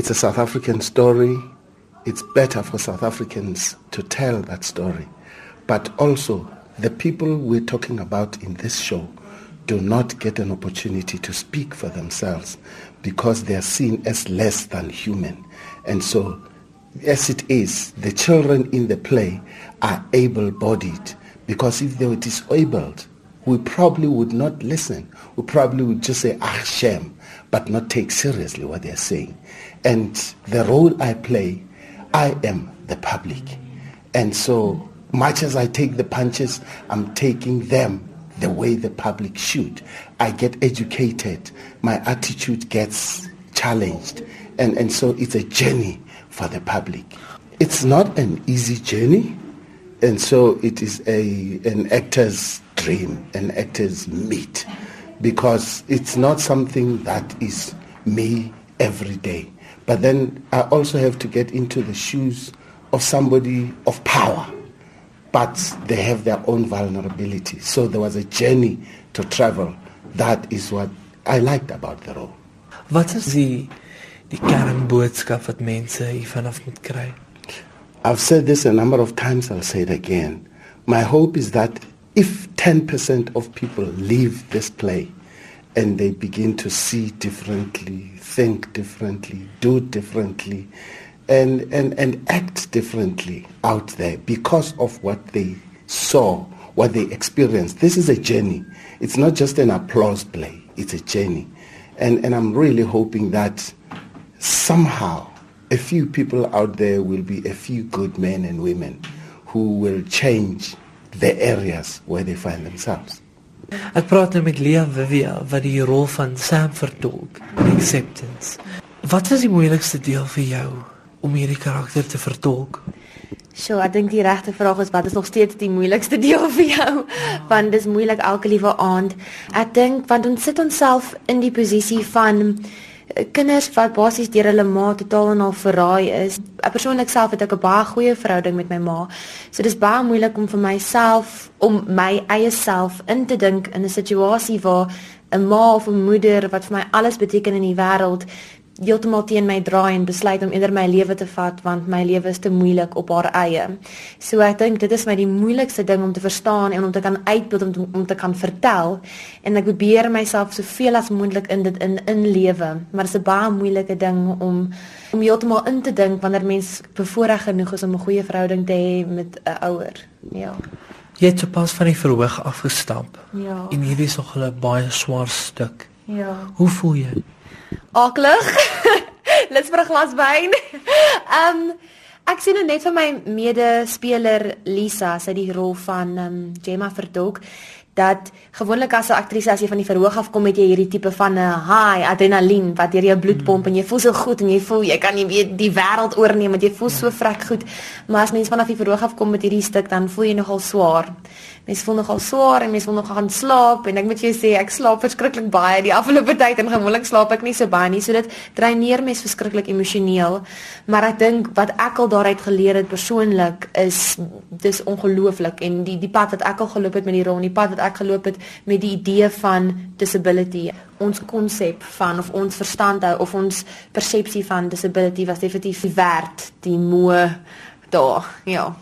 It's a South African story. It's better for South Africans to tell that story. But also, the people we're talking about in this show do not get an opportunity to speak for themselves because they are seen as less than human. And so, as it is, the children in the play are able-bodied because if they were disabled, we probably would not listen. We probably would just say, ah, shame, but not take seriously what they're saying. And the role I play, I am the public. And so much as I take the punches, I'm taking them the way the public should. I get educated. My attitude gets challenged. And, and so it's a journey for the public. It's not an easy journey. And so it is a, an actor's dream, an actor's meet, because it's not something that is me every day. But then I also have to get into the shoes of somebody of power but they have their own vulnerability. So there was a journey to travel. That is what I liked about the role. Wat is die die kernboodskap wat mense hiervanaf moet kry? I've said this a number of times, I'll say it again. My hope is that if 10% of people leave this play and they begin to see differently, think differently, do differently, and, and, and act differently out there because of what they saw, what they experienced. This is a journey. It's not just an applause play. It's a journey. And, and I'm really hoping that somehow a few people out there will be a few good men and women who will change the areas where they find themselves. Ek praat nou met Leah Vivia wat die rol van Sam vertolk, Acceptance. Wat was die moeilikste deel vir jou om hierdie karakter te vertolk? So, ek dink die regte vraag is wat is nog steeds die moeilikste deel vir jou? Want dis moeilik elke liewe aand. Ek dink want ons sit onsself in die posisie van kinders wat basies deur hulle ma totaal en al verraai is. Ek persoonlik self het ek 'n baie goeie verhouding met my ma. So dis baie moeilik om vir myself om my eie self in te dink in 'n situasie waar 'n ma of 'n moeder wat vir my alles beteken in die wêreld heeltemal teen my draai en besluit om eerder my lewe te vat want my lewe is te moeilik op haar eie. So ek dink dit is my die moeilikste ding om te verstaan en om te kan uitbeeld om te, om te kan vertel en ek probeer myself soveel as moontlik in dit in inlewe, maar dit is 'n baie moeilike ding om om heeltemal in te dink wanneer mens bevoorreg genoeg is om 'n goeie verhouding te hê met 'n ouer. Ja. Jy het sopas van die verhoog afgestap. Ja. En hierdie is nog 'n baie swaar stuk. Ja. Hoe voel jy? Aklig. Let's vir 'n glas wyn. Ehm um, ek sien nou net vir my medespeler Lisa, sy die rol van ehm um, Gemma Verdok dat gewoonlik as 'n aktrise as jy van die verhoog af kom met jy hierdie tipe van 'n high adrenalien wat deur jou bloed pomp en jy voel so goed en jy voel jy kan nie weet die wêreld oorneem want jy voel so vrek goed. Maar as mens vanaf die verhoog af kom met hierdie stuk dan voel jy nogal swaar. Mens voel nogal swaar en mens wil nog gaan slaap en ek moet jou sê ek slaap verskriklik baie die afgelope tyd en gewoonlik slaap ek nie so baie nie. So dit dreineer mens verskriklik emosioneel. Maar ek dink wat ek al daaruit geleer het persoonlik is dis ongelooflik. En die die pad wat ek al geloop het met die rol en die pad wat ek geloop het met die idee van disability. Ons konsep van of ons verstand hou of ons persepsie van disability was definitief werd die moe daar ja.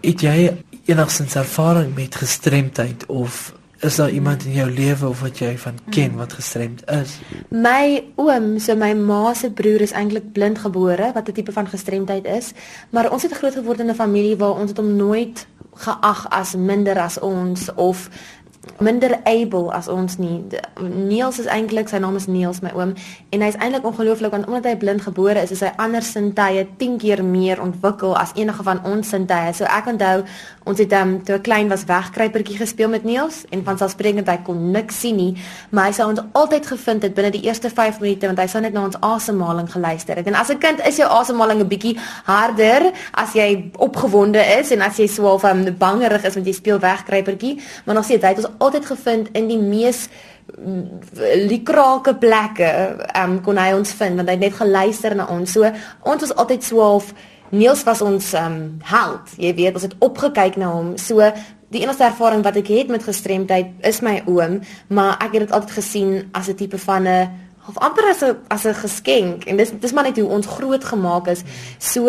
Het jy enigstens ervaring met gestremdheid of is daar iemand in jou lewe of wat jy van ken wat gestremd is? My oom, so my ma se broer is eintlik blindgebore wat 'n tipe van gestremdheid is, maar ons het groot geword in 'n familie waar ons het hom nooit geag as minder as ons of minder able as ons nie. Niels is eintlik sy naam is Niels my oom en hy's eintlik ongelooflik want omdat hy blind gebore is, is hy ander sintuie 10 keer meer ontwikkel as enige van ons sintuie. So ek onthou ons het hom um, toe ek klein was wegkruipertjie gespeel met Niels en van selfsprekend hy kon niks sien nie, maar hy sou ons altyd gevind het binne die eerste 5 minute want hy sou net na ons asemhaling geluister het. En as 'n kind is jou asemhaling 'n bietjie harder as jy opgewonde is en as jy swaaf so um, bangerig is want jy speel wegkruipertjie, maar nog steeds hy het ons altyd gevind in die mees likrake plekke um, kon hy ons vind want hy het net geluister na ons. So ons was altyd so half Niels was ons um, held. Jy weet, ons het opgekyk na hom. So die enigste ervaring wat ek het met gestremdheid is my oom, maar ek het dit altyd gesien as 'n tipe van 'n half amper as 'n as 'n geskenk en dis dis maar net hoe ons groot gemaak is. So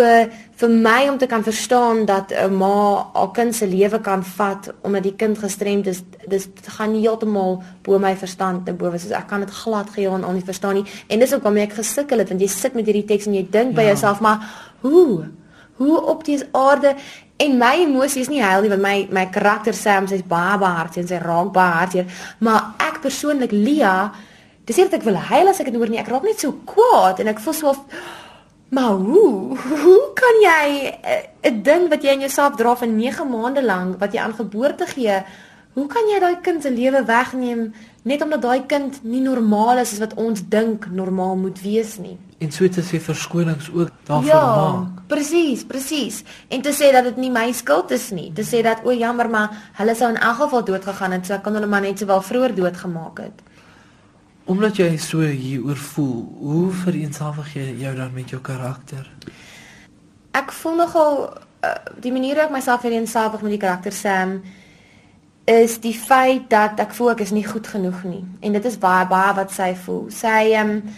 vir my om te kan verstaan dat 'n ma haar kind se lewe kan vat omdat die kind gestremd is, dis gaan heeltemal bo my verstand te bowe. So ek kan dit glad geheel en al nie verstaan nie. En dis ook waarmee ek gesukkel het want jy sit met hierdie teks en jy dink by ja. jouself maar hoe hoe op die aarde en my emosies nie huil nie want my my karakter Sam sy's baie baie hartseer en sy raak baie hartseer maar ek persoonlik Lia Dis net ek wil huil as ek dit hoor nie. Ek raak net so kwaad en ek voel so of maar hoe hoe kan jy eh, 'n ding wat jy in jouself dra vir 9 maande lank wat jy aan geboorte gee, hoe kan jy daai kind se lewe wegneem net omdat daai kind nie normaal is as wat ons dink normaal moet wees nie? En so te sê verskonings ook daarvoor ja, maak. Ja, presies, presies. En te sê dat dit nie my skuld is nie. Te sê dat o, jammer, maar hulle sou in elk geval dood gegaan het, so ek kan hulle maar net sowel vroeër doodgemaak het. Omdat jy so hieroor voel, hoe vereensgewig jy jou dan met jou karakter? Ek voel nogal uh, die manier hoe ek myself vereensgewig met die karakter Sam is die feit dat ek voel ek is nie goed genoeg nie. En dit is baie baie wat sy voel. Sy ehm um,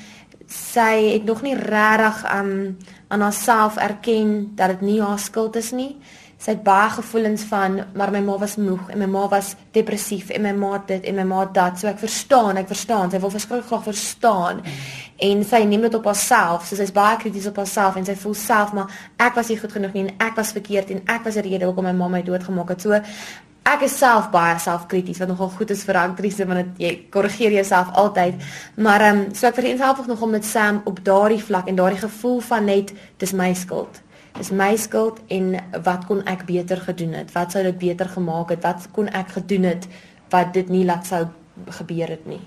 sy het nog nie regtig um, aan haarself erken dat dit nie haar skuld is nie sy het baie gevoelens van maar my ma was moeg en my ma was depressief en my ma dit en my ma dat. So ek verstaan ek verstaan. Sy wil verskriklik graag verstaan. En sy neem dit op haarself. So sy's baie krities op haarself en sy voel self maar ek was nie goed genoeg nie en ek was verkeerd en ek was die rede hoekom my ma my doodgemaak het. So ek is self baie selfkrities wat nogal goed is vir aktrise want dit jy korrigeer jouself altyd. Maar ehm um, so ek vereenself nogal met Sam op daardie vlak en daardie gevoel van net dis my skuld is my skuld en wat kon ek beter gedoen het? Wat sou dit beter gemaak het? Wat kon ek gedoen het wat dit nie laat sou gebeur het nie?